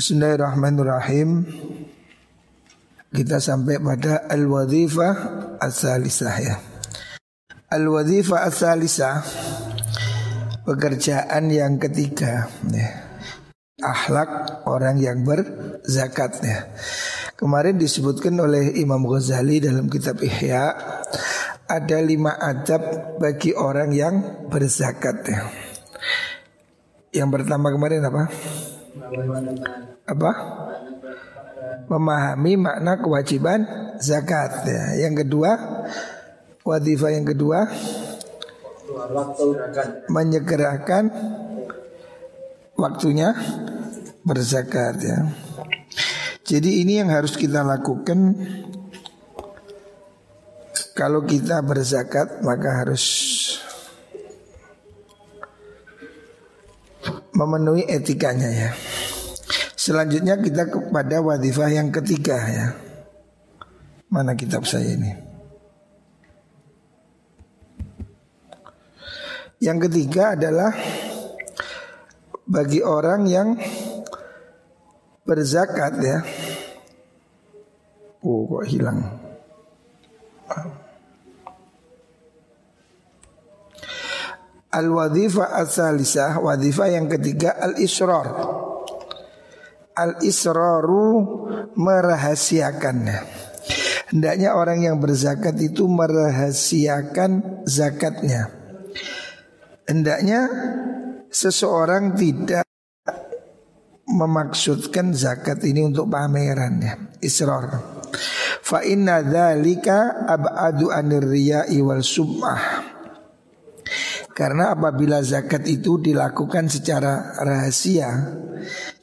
Bismillahirrahmanirrahim. Kita sampai pada al-wadhifah as-salisah ya. Al-wadhifah as-salisah pekerjaan yang ketiga ya. Akhlak orang yang berzakat ya. Kemarin disebutkan oleh Imam Ghazali dalam kitab Ihya ada lima adab bagi orang yang berzakat ya. Yang pertama kemarin apa? Apa? Memahami makna kewajiban zakat ya. Yang kedua, wadifah yang kedua menyegerakan waktunya berzakat ya. Jadi ini yang harus kita lakukan kalau kita berzakat maka harus memenuhi etikanya ya. Selanjutnya kita kepada wadifah yang ketiga ya. Mana kitab saya ini? Yang ketiga adalah bagi orang yang berzakat ya. Oh kok hilang. Al-wadhifah as-salisah Wadhifah yang ketiga al-israr Al-israru merahasiakan Hendaknya orang yang berzakat itu merahasiakan zakatnya. Hendaknya seseorang tidak memaksudkan zakat ini untuk pameran ya Israr. Fa inna dzalika ab'adu anir riya'i wal sum'ah karena apabila zakat itu dilakukan secara rahasia,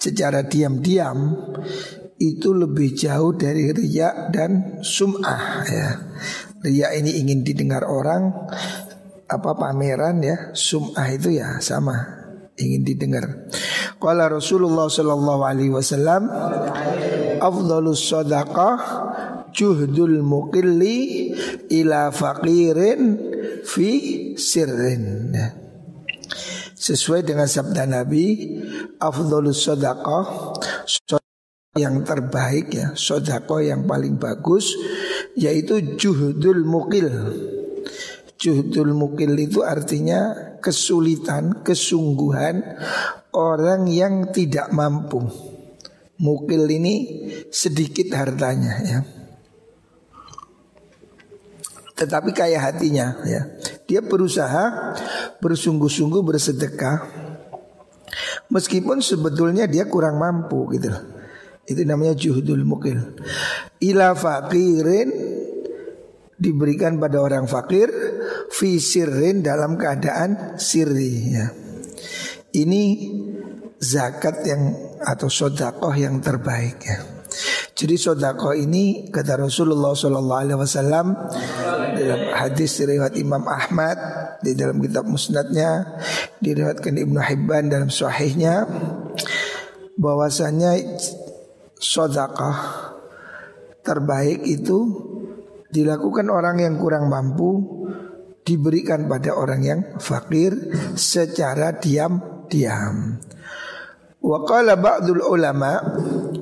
secara diam-diam, itu lebih jauh dari riak dan sum'ah ya. Riak ini ingin didengar orang, apa pameran ya, sum'ah itu ya sama ingin didengar. Qala Rasulullah sallallahu alaihi wasallam afdhalus sadaqah juhdul muqilli ila faqirin fi sirrin. Sesuai dengan sabda Nabi Afdolus sodakoh yang terbaik ya Sodakoh yang paling bagus Yaitu juhudul mukil Juhudul mukil itu artinya kesulitan, kesungguhan Orang yang tidak mampu. Mukil ini sedikit hartanya ya tetapi kaya hatinya ya. Dia berusaha bersungguh-sungguh bersedekah meskipun sebetulnya dia kurang mampu gitu Itu namanya juhudul mukil. Ila fakirin diberikan pada orang fakir fisirin dalam keadaan sirri ya. Ini zakat yang atau sodakoh yang terbaik ya. Jadi sodako ini kata Rasulullah Sallallahu Alaihi Wasallam dalam hadis riwayat Imam Ahmad di dalam kitab Musnadnya diriwayatkan Ibnu Hibban dalam Sahihnya bahwasanya sodako terbaik itu dilakukan orang yang kurang mampu diberikan pada orang yang fakir secara diam-diam. Wa ba'dul ulama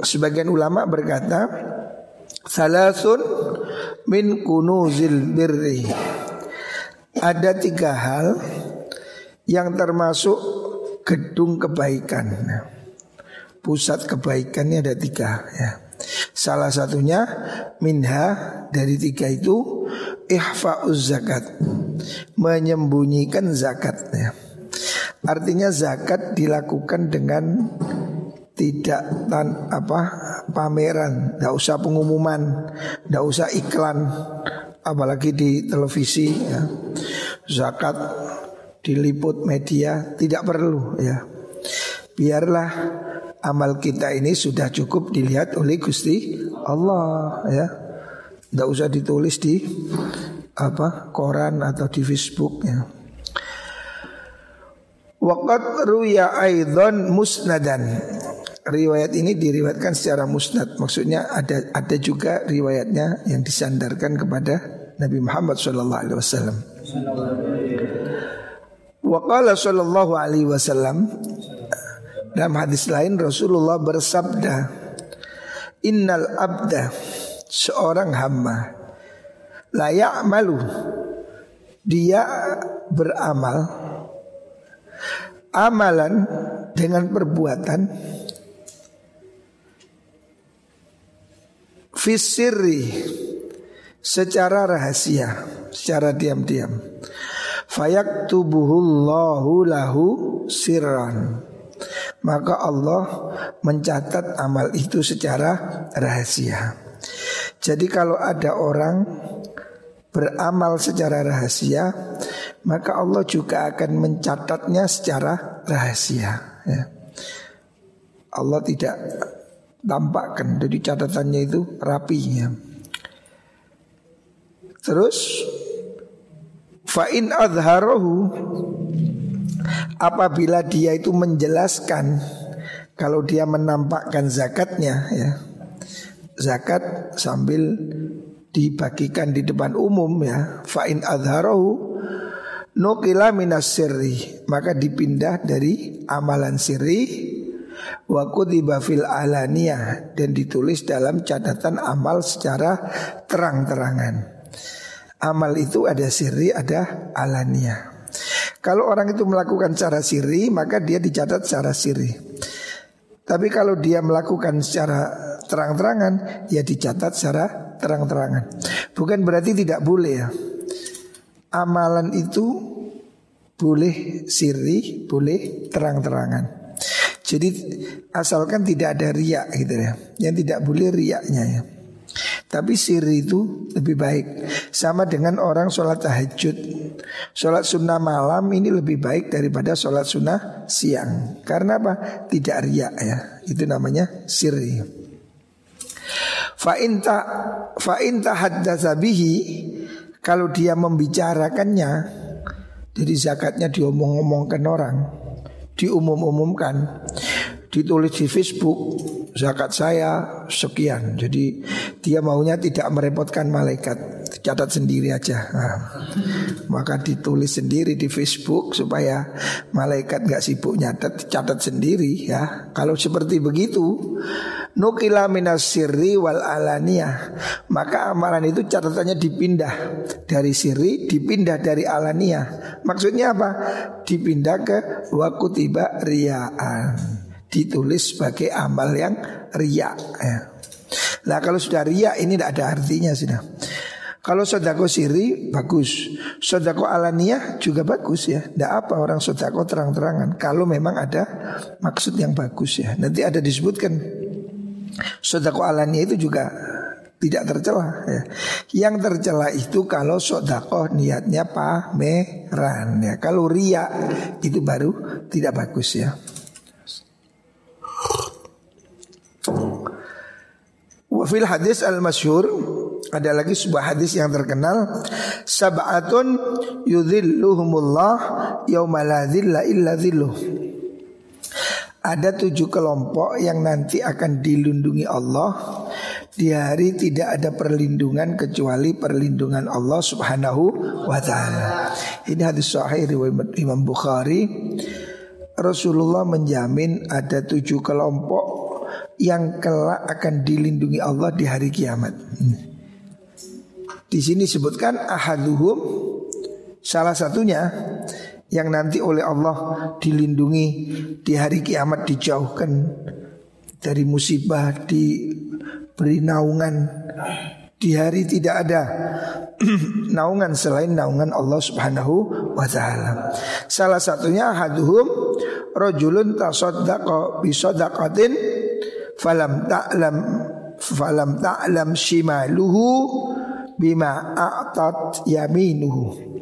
Sebagian ulama berkata Salasun min kunuzil birri Ada tiga hal Yang termasuk gedung kebaikan Pusat kebaikannya ada tiga ya. Salah satunya minha dari tiga itu ihfa'uz zakat menyembunyikan zakatnya. Artinya zakat dilakukan dengan tidak tan apa pameran, tidak usah pengumuman, tidak usah iklan, apalagi di televisi ya. Zakat diliput media tidak perlu ya. Biarlah amal kita ini sudah cukup dilihat oleh Gusti Allah ya. Tidak usah ditulis di apa koran atau di Facebook ya. Waqat ruya aidon musnadan Riwayat ini diriwayatkan secara musnad Maksudnya ada ada juga riwayatnya yang disandarkan kepada Nabi Muhammad sallallahu alaihi wasallam. Wa qala sallallahu alaihi wasallam Dalam hadis lain Rasulullah bersabda, "Innal abda seorang hamba layak malu dia beramal amalan dengan perbuatan fisiri secara rahasia, secara diam-diam. Fayak tubuhullahu lahu sirran. Maka Allah mencatat amal itu secara rahasia. Jadi kalau ada orang beramal secara rahasia, maka Allah juga akan mencatatnya secara rahasia. Ya. Allah tidak tampakkan, jadi catatannya itu rapi. Ya. Terus fa'in adharohu apabila dia itu menjelaskan kalau dia menampakkan zakatnya ya zakat sambil dibagikan di depan umum ya fa'in adharohu nukila minas sirri maka dipindah dari amalan sirri wa kutiba fil alaniyah dan ditulis dalam catatan amal secara terang-terangan Amal itu ada siri, ada alania. Kalau orang itu melakukan secara siri, maka dia dicatat secara siri. Tapi kalau dia melakukan secara terang-terangan, ya dicatat secara terang-terangan. Bukan berarti tidak boleh ya. Amalan itu boleh siri, boleh terang-terangan. Jadi asalkan tidak ada riak gitu ya. Yang tidak boleh riaknya ya. Tapi siri itu lebih baik Sama dengan orang sholat tahajud Sholat sunnah malam ini lebih baik daripada sholat sunnah siang Karena apa? Tidak riak ya Itu namanya siri Fa'inta Fa'inta haddatsabihi Kalau dia membicarakannya Jadi zakatnya diomong-omongkan orang Diumum-umumkan Ditulis di Facebook zakat saya sekian. Jadi dia maunya tidak merepotkan malaikat, catat sendiri aja. Nah, maka ditulis sendiri di Facebook supaya malaikat nggak sibuk nyatet, catat sendiri ya. Kalau seperti begitu, nukila minas sirri wal alaniyah, maka amalan itu catatannya dipindah dari sirri, dipindah dari alaniyah. Maksudnya apa? Dipindah ke wakutiba riaan ditulis sebagai amal yang riak. Ya. Nah kalau sudah riak ini tidak ada artinya sudah. Kalau sodako siri bagus, sodako alaniah juga bagus ya. Tidak apa orang sodako terang-terangan. Kalau memang ada maksud yang bagus ya. Nanti ada disebutkan sodako alaniah itu juga tidak tercela ya. Yang tercela itu kalau sodako niatnya pameran ya. Kalau ria itu baru tidak bagus ya. Wafil hadis al masyhur ada lagi sebuah hadis yang terkenal sab'atun yudhilluhumullah yauma la dhilla illa dhilluh. Ada tujuh kelompok yang nanti akan dilindungi Allah di hari tidak ada perlindungan kecuali perlindungan Allah Subhanahu wa taala. Ini hadis sahih riwayat Imam Bukhari. Rasulullah menjamin ada tujuh kelompok yang kelak akan dilindungi Allah di hari kiamat. Di sini sebutkan ahaduhum salah satunya yang nanti oleh Allah dilindungi di hari kiamat dijauhkan dari musibah diberi naungan di hari tidak ada naungan selain naungan Allah Subhanahu wa taala. Salah satunya haduhum rajulun tasaddaqa bi sadaqatin falam ta'lam falam ta'lam shimaluhu bima a'tat yaminuhu.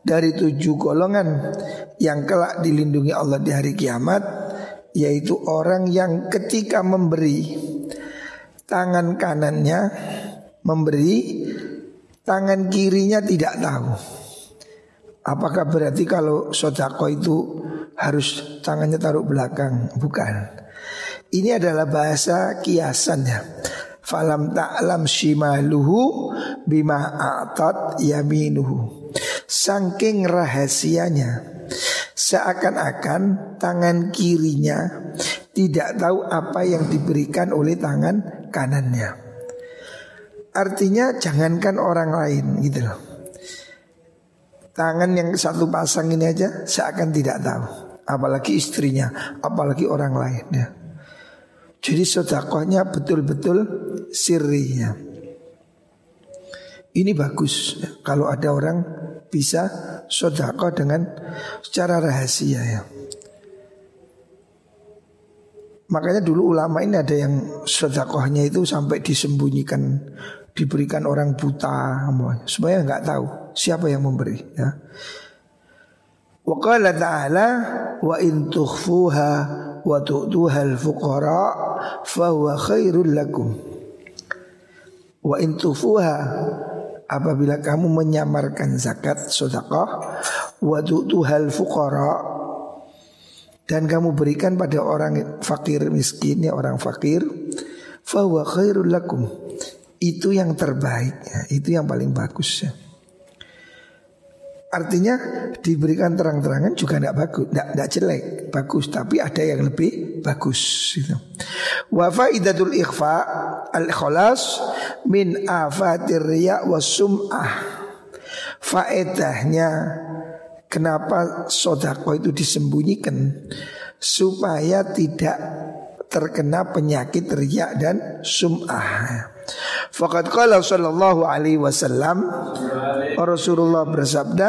Dari tujuh golongan yang kelak dilindungi Allah di hari kiamat yaitu orang yang ketika memberi tangan kanannya memberi tangan kirinya tidak tahu. Apakah berarti kalau sodako itu harus tangannya taruh belakang? Bukan ini adalah bahasa kiasannya. Falam ta'lam shimaluhu bima a'tat yaminuhu. Saking rahasianya, seakan-akan tangan kirinya tidak tahu apa yang diberikan oleh tangan kanannya. Artinya jangankan orang lain gitu loh. Tangan yang satu pasang ini aja seakan tidak tahu. Apalagi istrinya, apalagi orang lain ya. Jadi sodakohnya betul-betul sirinya. Ini bagus ya. kalau ada orang bisa sodakoh dengan secara rahasia ya. Makanya dulu ulama ini ada yang sodakohnya itu sampai disembunyikan, diberikan orang buta, supaya nggak tahu siapa yang memberi. Ya. Wa wa in tukhfuha wa tu'tuha al-fuqara fa huwa khairul lakum. Wa in tukhfuha apabila kamu menyamarkan zakat sedekah wa tu'tuha al-fuqara dan kamu berikan pada orang fakir miskin ya orang fakir fahuwa khairul lakum itu yang terbaik ya, itu yang paling bagus ya. Artinya diberikan terang-terangan juga tidak bagus, tidak jelek, bagus. Tapi ada yang lebih bagus. Gitu. Wa faidatul ikhfa al kholas min afatir riya was sum'ah. Faedahnya Kenapa sodako itu disembunyikan Supaya tidak terkena penyakit riak dan sum'ah Fakat qala sallallahu alaihi wasallam Rasulullah bersabda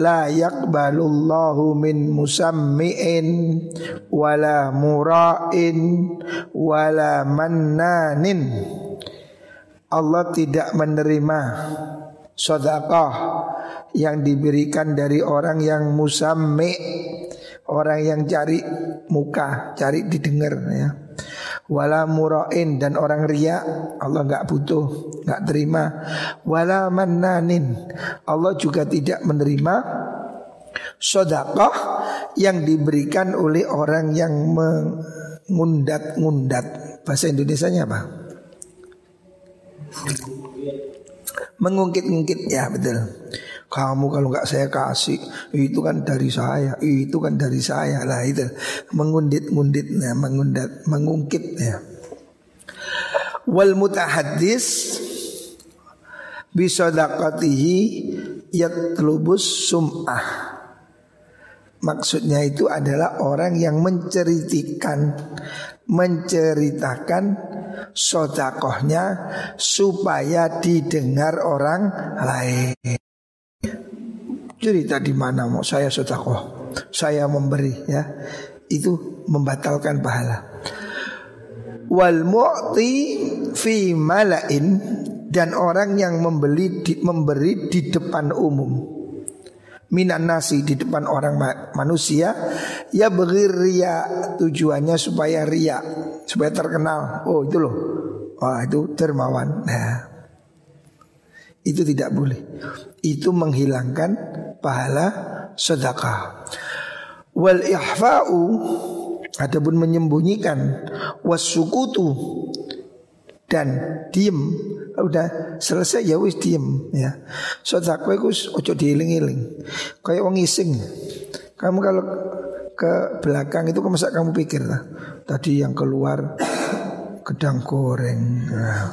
La yakbalullahu min musammi'in Wala mura'in Wala mannanin Allah tidak menerima Sodakah yang diberikan dari orang yang musammi orang yang cari muka, cari didengar ya. Wala murain dan orang ria Allah nggak butuh, nggak terima. Wala mannanin Allah juga tidak menerima sodakoh yang diberikan oleh orang yang mengundat-ngundat. Bahasa Indonesia-nya apa? Mengungkit-ungkit ya betul. Kamu kalau nggak saya kasih itu kan dari saya, itu kan dari saya lah itu mengundit-ungkit ya, mengundat, mengungkit ya. Wal mutahaddis bisadaqatihi yatlubus sum'ah. Maksudnya itu adalah orang yang menceritakan menceritakan sodakohnya supaya didengar orang lain. Cerita di mana mau saya sedekah, saya memberi ya. Itu membatalkan pahala. Wal mu'ti fi malain dan orang yang membeli di, memberi di depan umum minan nasi di depan orang manusia ya beri ria tujuannya supaya ria supaya terkenal oh itu loh wah itu dermawan nah itu tidak boleh. Itu menghilangkan pahala sedekah. Wal ihfa'u adapun menyembunyikan wasukutu dan diem. Udah selesai ya wis diem ya. Sedekah itu ojo diiling-iling. Kayak wong ising. Kamu kalau ke belakang itu masa kamu pikir lah tadi yang keluar gedang goreng. Nah,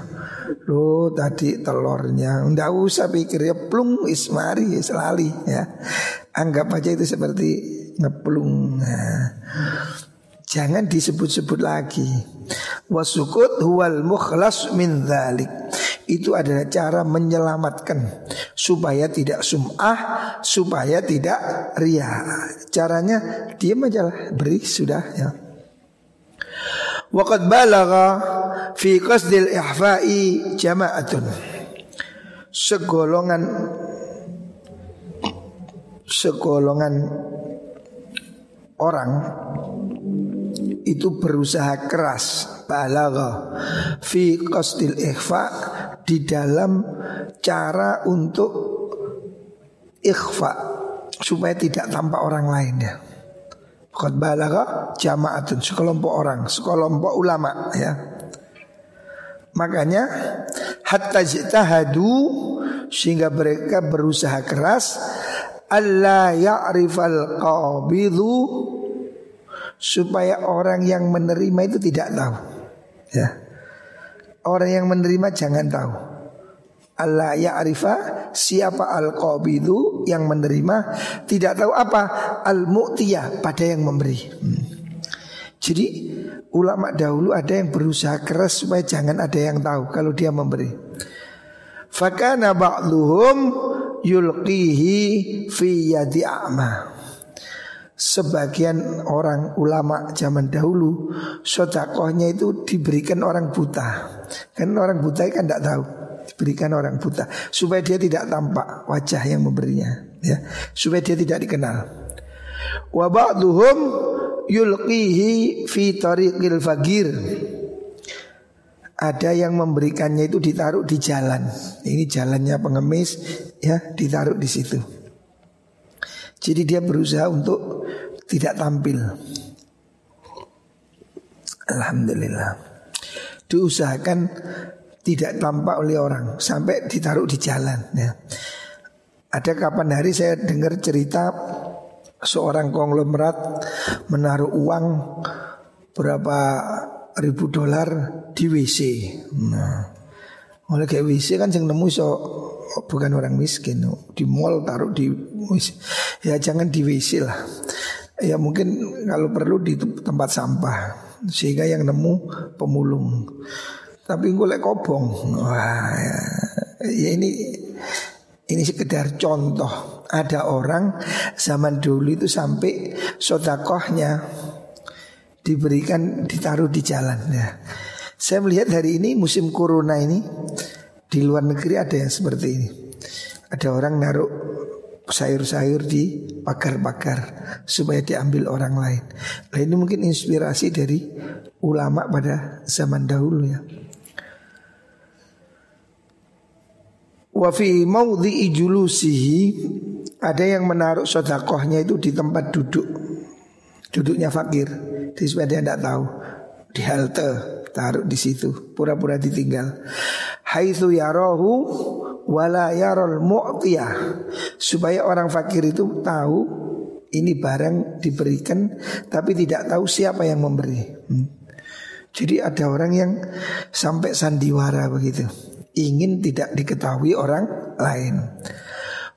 Lo tadi telurnya. Nggak usah pikir ya plung ismari selali ya. Anggap aja itu seperti ngeplung. Nah, Jangan disebut-sebut lagi. Wasukut huwal mukhlas min Itu adalah cara menyelamatkan Supaya tidak sum'ah Supaya tidak ria Caranya diam aja lah Beri sudah ya Waqad balagha fi qasdil ihfa'i jama'atun. Segolongan segolongan orang itu berusaha keras balagha fi qasdil ihfa di dalam cara untuk ikhfa supaya tidak tampak orang lain ya. Qad balagha jama'atun sekelompok orang, sekelompok ulama ya. Makanya hatta jitahadu sehingga mereka berusaha keras alla ya'rifal qabidu supaya orang yang menerima itu tidak tahu. Ya. Orang yang menerima jangan tahu. Allah ya'rifa siapa al-qabidu yang menerima tidak tahu apa al-mu'tiyah pada yang memberi. Hmm. Jadi ulama dahulu ada yang berusaha keras supaya jangan ada yang tahu kalau dia memberi. Fakana ba'duhum yulqihi fi yadi a'ma. Sebagian orang ulama zaman dahulu Sodakohnya itu diberikan orang buta Kan orang buta kan tidak tahu Diberikan orang buta Supaya dia tidak tampak wajah yang memberinya ya Supaya dia tidak dikenal Wa ba'duhum yulqihi fi tariqil fagir ada yang memberikannya itu ditaruh di jalan. Ini jalannya pengemis ya ditaruh di situ. Jadi dia berusaha untuk tidak tampil. Alhamdulillah. Diusahakan tidak tampak oleh orang sampai ditaruh di jalan ya. Ada kapan hari saya dengar cerita seorang konglomerat menaruh uang berapa ribu dolar di WC. Nah, oleh kayak WC kan yang nemu so bukan orang miskin di mall taruh di WC. Ya jangan di WC lah. Ya mungkin kalau perlu di tempat sampah sehingga yang nemu pemulung. Tapi gue lek kobong. Wah, ya, ya ini ini sekedar contoh. Ada orang zaman dulu itu sampai sodakohnya diberikan ditaruh di jalan ya. Saya melihat hari ini musim corona ini di luar negeri ada yang seperti ini. Ada orang naruh sayur-sayur di pagar-pagar supaya diambil orang lain. Nah ini mungkin inspirasi dari ulama pada zaman dahulu ya. Wa fi maudhi'i julusihi ada yang menaruh sodakohnya itu di tempat duduk. Duduknya fakir. Jadi dia tidak tahu di halte taruh di situ pura-pura ditinggal. Haitsu yarahu wala yarol mu'tiyah supaya orang fakir itu tahu ini barang diberikan tapi tidak tahu siapa yang memberi. Hmm. Jadi ada orang yang sampai sandiwara begitu, ingin tidak diketahui orang lain.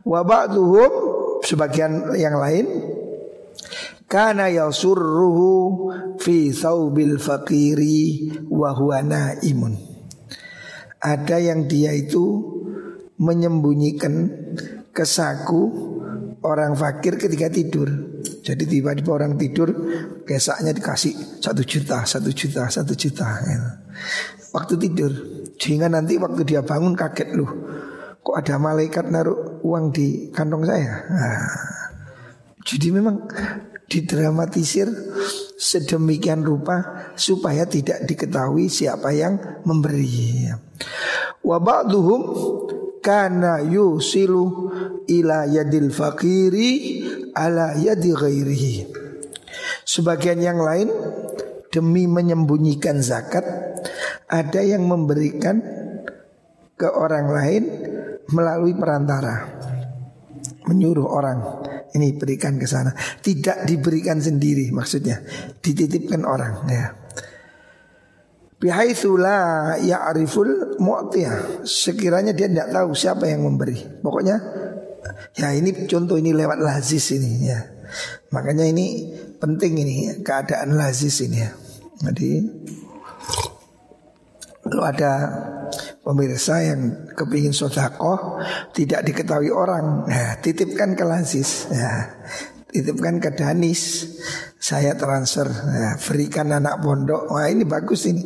Wabaktuhum sebagian yang lain Kana yasurruhu fi thawbil fakiri wa huwa naimun. Ada yang dia itu menyembunyikan kesaku orang fakir ketika tidur. Jadi tiba-tiba orang tidur kesaknya dikasih satu juta, satu juta, satu juta. Ya. Waktu tidur, sehingga nanti waktu dia bangun kaget loh. Kok ada malaikat naruh uang di kantong saya? Nah, jadi memang didramatisir sedemikian rupa supaya tidak diketahui siapa yang memberi. Wa ba'duhum kana yusilu ila yadil fakiri ala yadi ghairihi. Sebagian yang lain demi menyembunyikan zakat ada yang memberikan ke orang lain melalui perantara menyuruh orang ini berikan ke sana. Tidak diberikan sendiri maksudnya, dititipkan orang ya. Bihaitsu la ya'riful mu'tiyah. Sekiranya dia tidak tahu siapa yang memberi. Pokoknya ya ini contoh ini lewat lazis ini ya. Makanya ini penting ini keadaan lazis ini ya. Jadi kalau ada pemirsa yang kepingin sodakoh tidak diketahui orang, ya, titipkan ke Lazis, ya, titipkan ke Danis, saya transfer, ya, berikan anak pondok, wah ini bagus ini,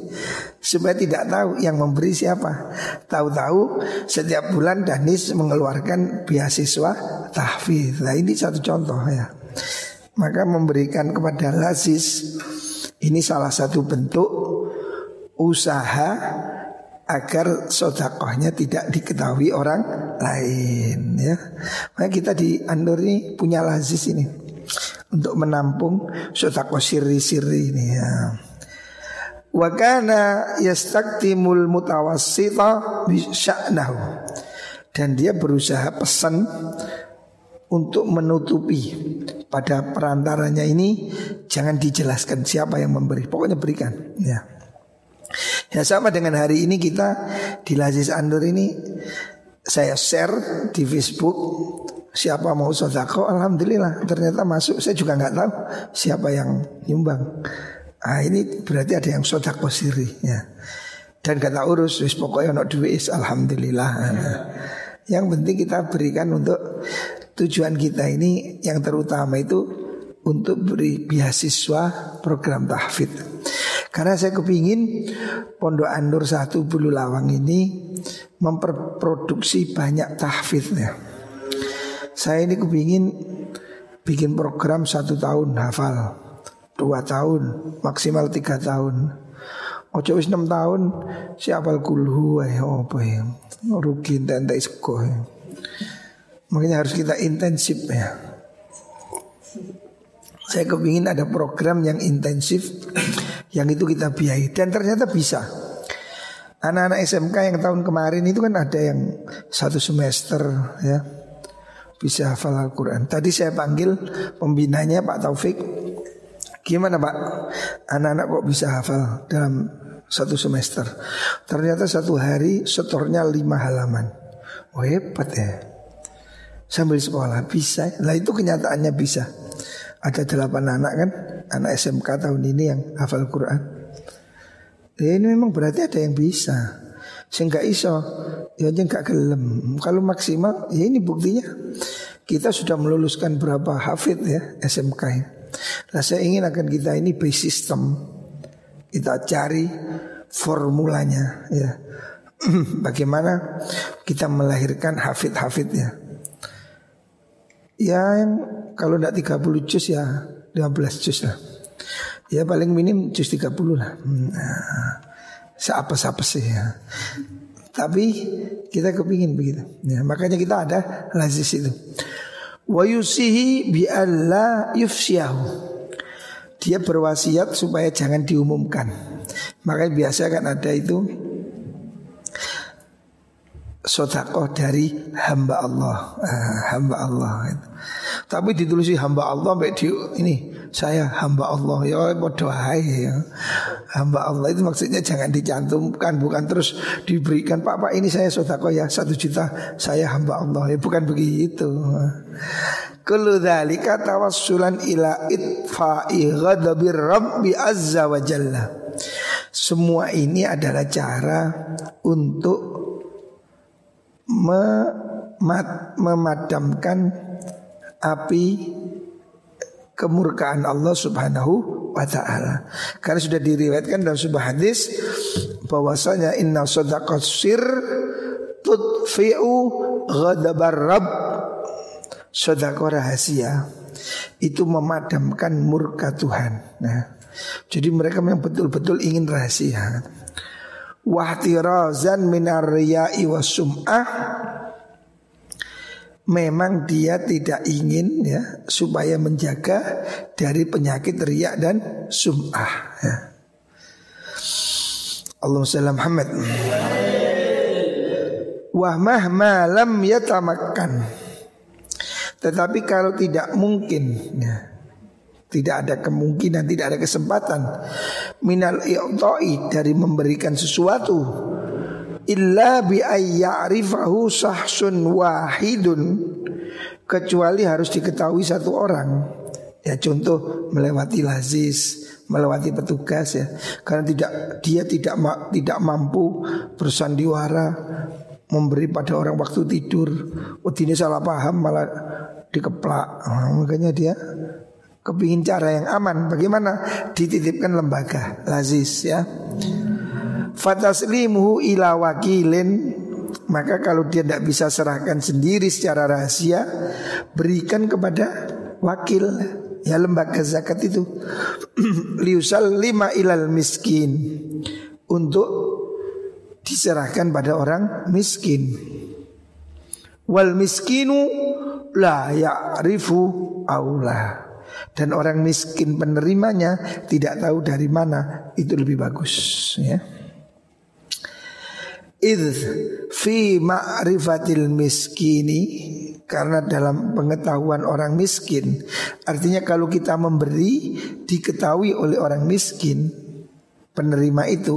supaya tidak tahu yang memberi siapa. Tahu-tahu setiap bulan Danis mengeluarkan beasiswa tahfiz. Nah ini satu contoh ya. Maka memberikan kepada Lazis ini salah satu bentuk usaha agar sodakohnya tidak diketahui orang lain ya. Makanya kita di Andor ini punya lazis ini untuk menampung sodakoh siri-siri ini ya. Wakana yastaktimul mutawassita bisya'nahu Dan dia berusaha pesan untuk menutupi pada perantaranya ini jangan dijelaskan siapa yang memberi pokoknya berikan ya ya sama dengan hari ini kita di Lazis Andur ini saya share di Facebook siapa mau sodako alhamdulillah ternyata masuk saya juga nggak tahu siapa yang nyumbang. Ah ini berarti ada yang sodako siri ya. Dan kata urus wis pokoknya no duit alhamdulillah. Yang penting kita berikan untuk tujuan kita ini yang terutama itu untuk beri beasiswa program tahfidz. Karena saya kepingin Pondok Anur satu Bulu Lawang ini memperproduksi banyak tahfidznya. Saya ini kepingin bikin program satu tahun hafal, dua tahun, maksimal tiga tahun. Ojo wis enam tahun si apal kulhu ya apa ya rugi dan tak sekolah. Makanya harus kita intensif ya. Saya kepingin ada program yang intensif yang itu kita biayai dan ternyata bisa. Anak-anak SMK yang tahun kemarin itu kan ada yang satu semester ya bisa hafal Al-Quran. Tadi saya panggil pembinanya Pak Taufik. Gimana Pak? Anak-anak kok bisa hafal dalam satu semester? Ternyata satu hari setornya lima halaman. Oh hebat ya sambil sekolah bisa. Lah itu kenyataannya bisa. Ada delapan anak kan, anak SMK tahun ini yang hafal Quran. Ya ini memang berarti ada yang bisa. Sehingga iso, ya aja nggak gelem. Kalau maksimal, ya ini buktinya. Kita sudah meluluskan berapa hafid ya SMK. Nah saya ingin akan kita ini base system. Kita cari formulanya ya. Bagaimana kita melahirkan hafid-hafid ya. Ya yang kalau tidak 30 juz ya 15 juz lah. Ya paling minim juz 30 lah. Nah, seapa-apa sih ya. Tapi kita kepingin begitu. Ya, makanya kita ada lazis itu. Wa yusihi bi alla yufsyahu. Dia berwasiat supaya jangan diumumkan. Makanya biasa kan ada itu sodakoh dari hamba Allah, uh, hamba Allah. Tapi ditulisi hamba Allah di ini saya hamba Allah ya bodoh ya. Hamba Allah itu maksudnya jangan dicantumkan bukan terus diberikan Pak Pak ini saya sodakoh ya satu juta saya hamba Allah ya bukan begitu. Kullu dzalika tawassulan ila itfa'i ghadabir rabbi azza wa jalla. Semua ini adalah cara untuk memadamkan api kemurkaan Allah Subhanahu wa taala. Karena sudah diriwayatkan dalam sebuah hadis bahwasanya inna sadaqat sir tudfi'u ghadabar rabb. Sedekah rahasia itu memadamkan murka Tuhan. Nah, jadi mereka memang betul-betul ingin rahasia wahtirazan minar riya'i sum'ah. Memang dia tidak ingin ya supaya menjaga dari penyakit riak dan sum'ah ya. Allahumma salli Muhammad. Wah mahma lam yatamakkan Tetapi kalau tidak mungkin ya, tidak ada kemungkinan, tidak ada kesempatan minal i'ta'i dari memberikan sesuatu illa bi ayya'rifahu sahsun wahidun kecuali harus diketahui satu orang. Ya contoh melewati lazis, melewati petugas ya. Karena tidak dia tidak ma, tidak mampu bersandiwara memberi pada orang waktu tidur. Oh ini salah paham malah dikeplak. Nah, makanya dia kepingin cara yang aman. Bagaimana? Dititipkan lembaga. Lazis ya. Fataslimuhu ila wakilin. Maka kalau dia tidak bisa serahkan sendiri secara rahasia berikan kepada wakil ya lembaga zakat itu. Liusal lima ilal miskin. Untuk diserahkan pada orang miskin. Wal miskinu la ya'rifu aulah dan orang miskin penerimanya tidak tahu dari mana. Itu lebih bagus ya. Id fi ma'rifatil miskini. Karena dalam pengetahuan orang miskin Artinya kalau kita memberi Diketahui oleh orang miskin Penerima itu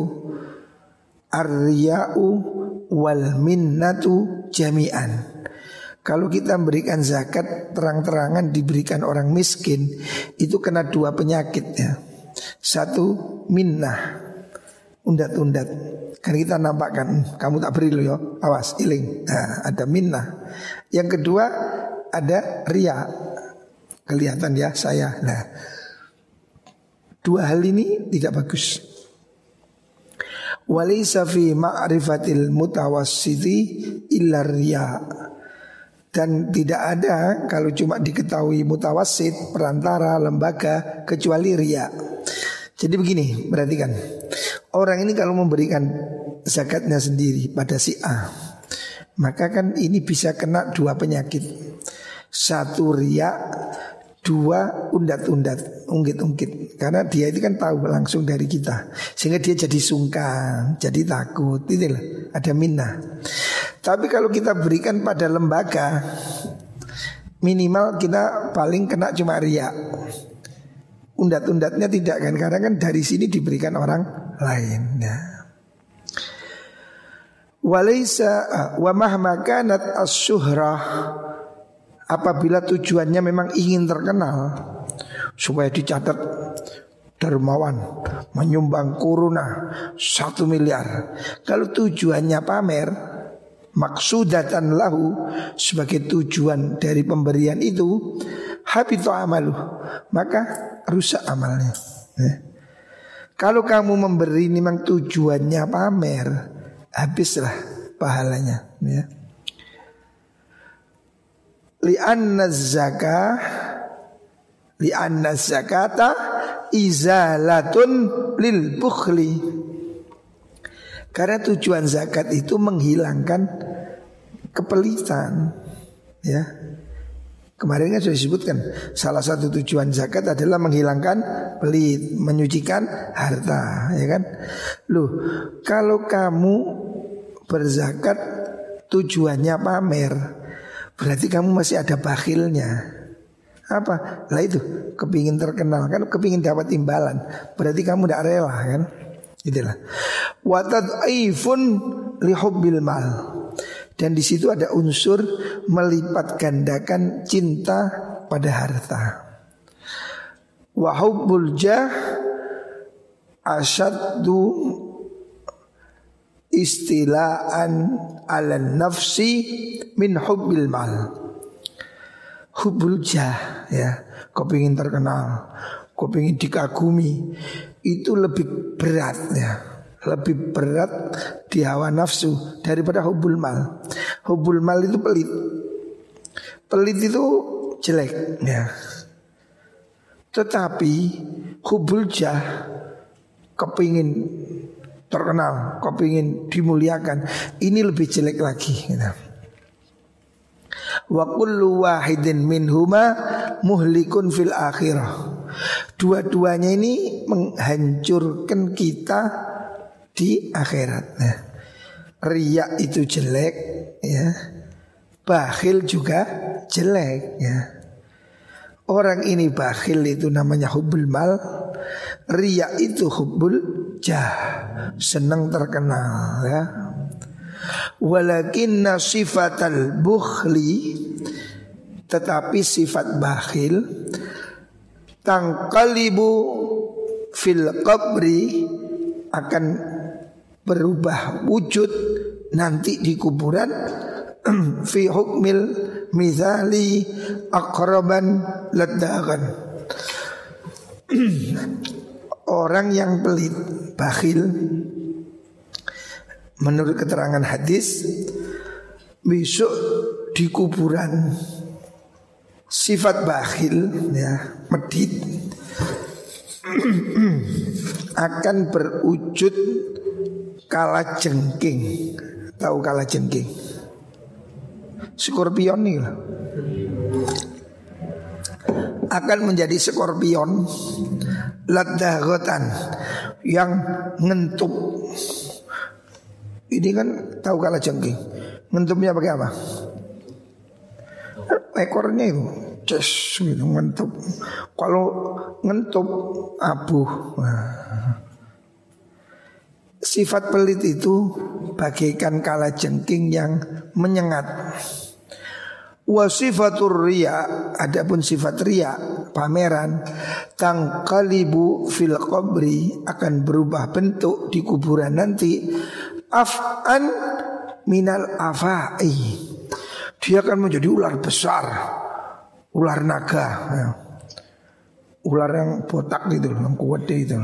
Arya'u wal minnatu jami'an Kalau kita memberikan zakat Terang-terangan diberikan orang miskin Itu kena dua penyakit ya. Satu minnah. Undat-undat. Kan kita nampakkan Kamu tak beri lo ya. Awas iling. Nah, Ada minnah. Yang kedua ada ria Kelihatan ya saya. Nah Dua hal ini tidak bagus. Walaysa fi ma'rifatil mutawassiti illa ria dan tidak ada kalau cuma diketahui mutawasid perantara lembaga kecuali ria. Jadi begini, perhatikan. Orang ini kalau memberikan zakatnya sendiri pada si A Maka kan ini bisa kena dua penyakit Satu ria Dua undat-undat Ungkit-ungkit. Karena dia itu kan tahu langsung dari kita. Sehingga dia jadi sungkan Jadi takut Itulah ada minna Tapi kalau kita berikan pada lembaga Minimal kita paling kena cuma ria Undat-undatnya tidak kan Karena kan dari sini diberikan orang lain. Ya. Walaysa ah, wa mahma kanat as-syuhrah apabila tujuannya memang ingin terkenal supaya dicatat dermawan menyumbang kuruna satu miliar. Kalau tujuannya pamer maksudatan lahu sebagai tujuan dari pemberian itu habitu amalu maka rusak amalnya. Ya. Kalau kamu memberi memang tujuannya pamer, habislah pahalanya. Ya. Lianna zakah Lianna zakata izalatun lil bukhli. Karena tujuan zakat itu menghilangkan kepelitan ya. Kemarin kan sudah disebutkan salah satu tujuan zakat adalah menghilangkan pelit, menyucikan harta, ya kan? Loh, kalau kamu berzakat tujuannya pamer, berarti kamu masih ada bakhilnya. Apa? Lah itu, kepingin terkenal kan, kepingin dapat imbalan. Berarti kamu tidak rela kan? Itulah. Watad'ifun lihubbil mal. Dan di situ ada unsur melipat gandakan cinta pada harta. Wahubbul jah asyaddu istilaan ala nafsi min hubbil mal. Hubbul jah ya, kau ingin terkenal, kau ingin dikagumi, itu lebih berat ya lebih berat di hawa nafsu daripada hubul mal. Hubul mal itu pelit. Pelit itu jelek ya. Tetapi hubul jah kepingin terkenal, kepingin dimuliakan, ini lebih jelek lagi gitu. Wa kullu wahidin minhuma muhlikun fil akhirah. Dua-duanya ini menghancurkan kita di akhirat. Nah, riak itu jelek ya. Bakhil juga jelek ya. Orang ini bakhil itu namanya hubul mal. Riak itu hubul jah. Senang terkenal ya. Walakin sifatal bukhli tetapi sifat bakhil tangkalibu fil qabri akan berubah wujud nanti di kuburan fi hukmil mizali akraban ledakan orang yang pelit bakhil menurut keterangan hadis besok di kuburan sifat bakhil ya medit akan berwujud kala jengking. Tahu kala jengking? Skorpion nih. Akan menjadi skorpion ladagotan yang ngentup. Ini kan tahu kala jengking. Ngentupnya pakai apa? ekornya itu Ces gitu ngentup Kalau ngentup abu. Sifat pelit itu bagaikan kala jengking yang menyengat Wasifatur riya Adapun sifat riya Pameran Tangkalibu fil qabri Akan berubah bentuk di kuburan nanti. Af'an minal afai. Dia akan menjadi ular besar Ular naga ya. Ular yang botak gitu Yang kuat itu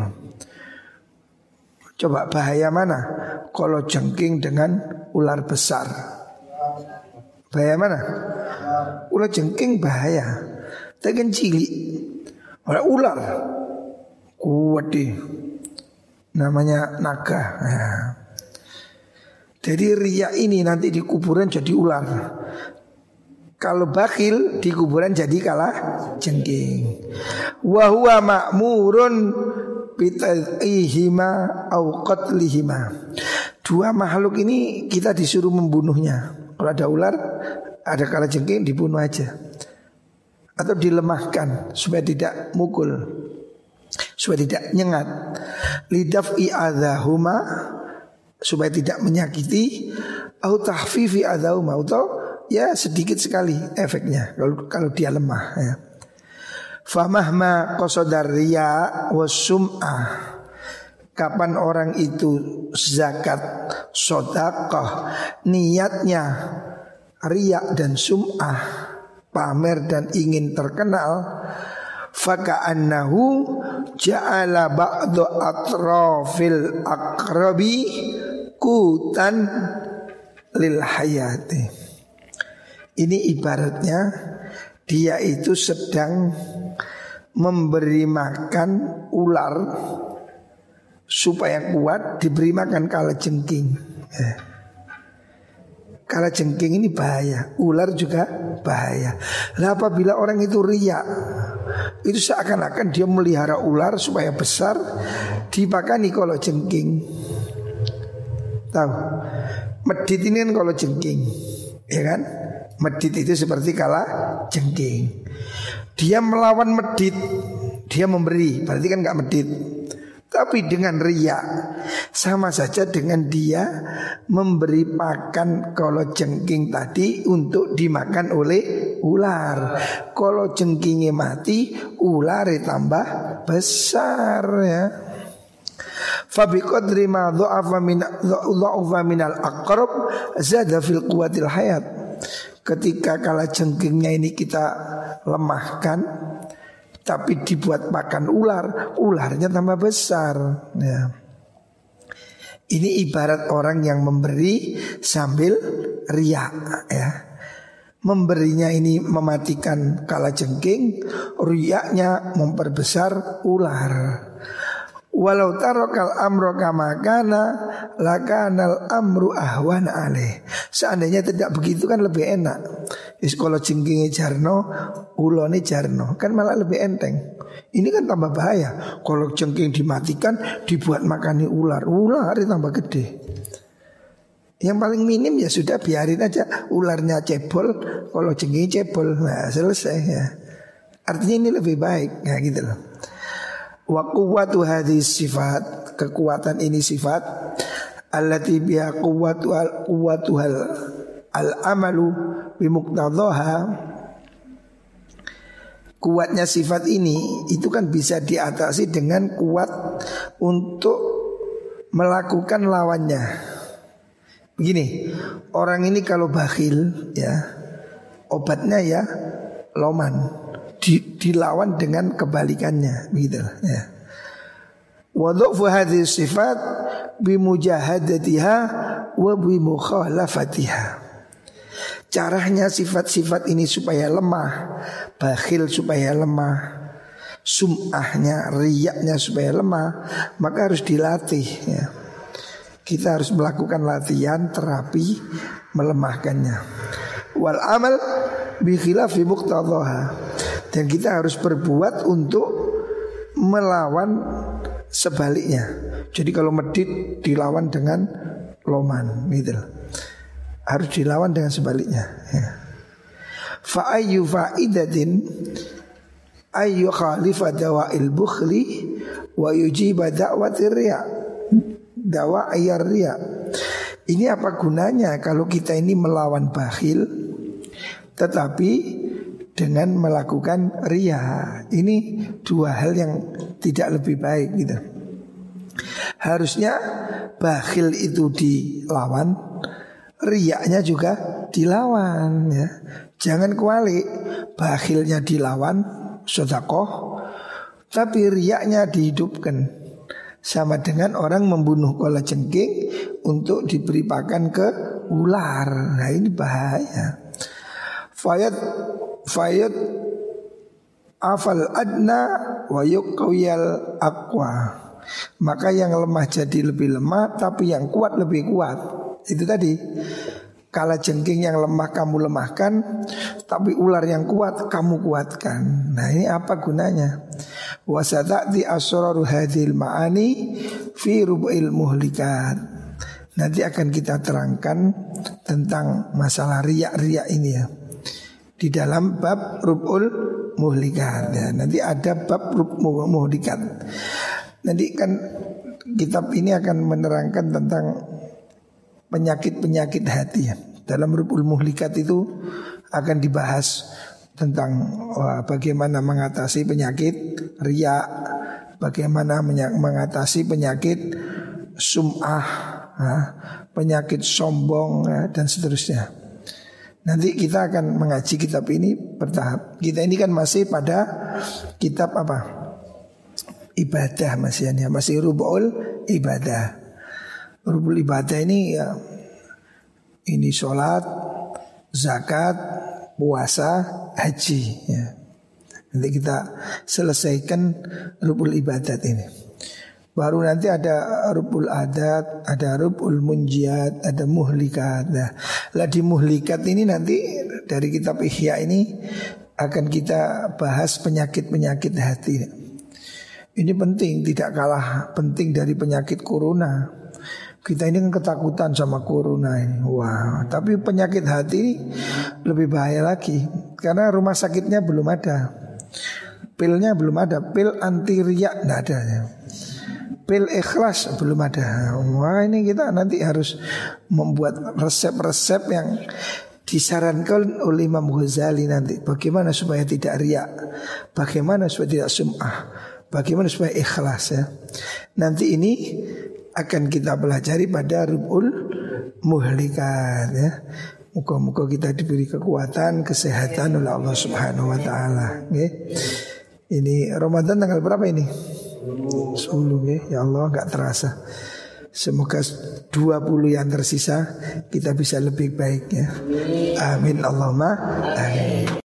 Coba bahaya mana? Kalau jengking dengan ular besar Bahaya mana? Ular jengking bahaya. Tapi kan cilik. Ular ular. Kuat deh. Namanya naga. Nah. Jadi ria ini nanti di kuburan jadi ular. Kalau bakil di kuburan jadi kalah jengking. Wahwa makmurun bitadihima au qatlihima. Dua makhluk ini kita disuruh membunuhnya. Kalau ada ular, ada kala jengking dibunuh aja. Atau dilemahkan supaya tidak mukul. Supaya tidak nyengat. Lidaf i'adhahuma supaya tidak menyakiti atau tahfifi adahuma atau ya sedikit sekali efeknya kalau kalau dia lemah ya. Famahma qasodar riya wasum'ah Kapan orang itu zakat sodakoh Niatnya riak dan sum'ah Pamer dan ingin terkenal Faka'annahu ja'ala ba'du atrafil akrabi Kutan lil hayati. Ini ibaratnya dia itu sedang memberi makan ular supaya kuat diberi makan kala jengking. Eh. Kala jengking ini bahaya, ular juga bahaya. Lah apabila orang itu riak, itu seakan-akan dia melihara ular supaya besar, dipakani kalau jengking. Tahu? Medit ini kan kalau jengking, ya kan? Medit itu seperti kala jengking. Dia melawan medit, dia memberi, berarti kan nggak medit. Tapi dengan ria Sama saja dengan dia Memberi makan kalau jengking tadi Untuk dimakan oleh ular Kalau jengkingnya mati Ular tambah besar ya Fabiqadri ma dhu'afa min dhu'afa minal aqrab zada fil quwwatil hayat. Ketika kala jengkingnya ini kita lemahkan, tapi dibuat makan ular, ularnya tambah besar. Ya. Ini ibarat orang yang memberi sambil riak ya. Memberinya ini mematikan kala jengking, riaknya memperbesar ular. Walau tarokal amro kama kana lakanal amru ahwan alih. Seandainya tidak begitu kan lebih enak. Is kalau jarno, ulone jarno kan malah lebih enteng. Ini kan tambah bahaya. Kalau jengking dimatikan dibuat makani ular, ular tambah gede. Yang paling minim ya sudah biarin aja ularnya cebol, kalau jengking cebol, nah selesai ya. Artinya ini lebih baik, ya gitu loh. Wa quwwatu hadis sifat Kekuatan ini sifat Allati biha quwwatu al quwwatu hal al amalu bimuqtadhaha Kuatnya sifat ini itu kan bisa diatasi dengan kuat untuk melakukan lawannya. Begini, orang ini kalau bakhil ya obatnya ya loman di, dilawan dengan kebalikannya gitu ya. Wa dhu'fu hadhihi sifat bimujahadatiha wa bimukhalafatiha. Caranya sifat-sifat ini supaya lemah, bakhil supaya lemah, sum'ahnya, riyaknya supaya lemah, maka harus dilatih ya. Kita harus melakukan latihan terapi melemahkannya. Wal amal bi khilafi muqtadhaha. Dan kita harus berbuat untuk melawan sebaliknya. Jadi kalau medit dilawan dengan loman gitu. Harus dilawan dengan sebaliknya. Ya. Fa faidatin ayyu khalifa dawa'il bukhli wa yujiba da'watir riya. Dawa ayar riya. Ini apa gunanya kalau kita ini melawan bakhil tetapi dengan melakukan ria. Ini dua hal yang tidak lebih baik gitu. Harusnya bakhil itu dilawan, riaknya juga dilawan ya. Jangan kuali bakhilnya dilawan, sodakoh, tapi riaknya dihidupkan. Sama dengan orang membunuh kola cengking untuk diberi pakan ke ular. Nah ini bahaya. Fayat fayat afal adna wa yuqawiyal aqwa. Maka yang lemah jadi lebih lemah Tapi yang kuat lebih kuat. Itu tadi. Kala jengking yang lemah kamu lemahkan Tapi ular yang kuat kamu kuatkan. Nah ini apa gunanya? Wasata'ti asraru hadil ma'ani Fi rubu'il muhlikat. Nanti akan kita terangkan Tentang masalah riak-riak ini ya Di dalam bab rub'ul muhlikat ya. Nanti ada bab rub'ul muhlikat Nanti kan kitab ini akan menerangkan tentang penyakit-penyakit hati ya. Dalam rubul muhlikat itu akan dibahas tentang wah, bagaimana mengatasi penyakit ria, bagaimana mengatasi penyakit sum'ah, penyakit sombong dan seterusnya. Nanti kita akan mengaji kitab ini bertahap. Kita ini kan masih pada kitab apa? ibadah masih ya masih rubul ibadah. Rubul ibadah ini ya ini sholat, zakat, puasa, haji ya. Nanti kita selesaikan rubul ibadat ini. Baru nanti ada rubul adat, ada rubul munjiat, ada muhlikat. Nah, lah di muhlikat ini nanti dari kitab Ihya ini akan kita bahas penyakit-penyakit hati. Ini penting, tidak kalah penting dari penyakit corona. Kita ini kan ketakutan sama corona ini. Wah, tapi penyakit hati ini lebih bahaya lagi karena rumah sakitnya belum ada. Pilnya belum ada, pil anti riak tidak ada. Pil ikhlas belum ada. Wah, ini kita nanti harus membuat resep-resep yang disarankan oleh Imam Ghazali nanti bagaimana supaya tidak riak, bagaimana supaya tidak sum'ah, Bagaimana supaya ikhlas ya Nanti ini akan kita pelajari pada rubul muhlikat ya Muka-muka kita diberi kekuatan, kesehatan oleh Allah Subhanahu wa taala, ya. Ini Ramadan tanggal berapa ini? 10 ya. Ya Allah nggak terasa. Semoga 20 yang tersisa kita bisa lebih baik ya. Amin Allahumma amin.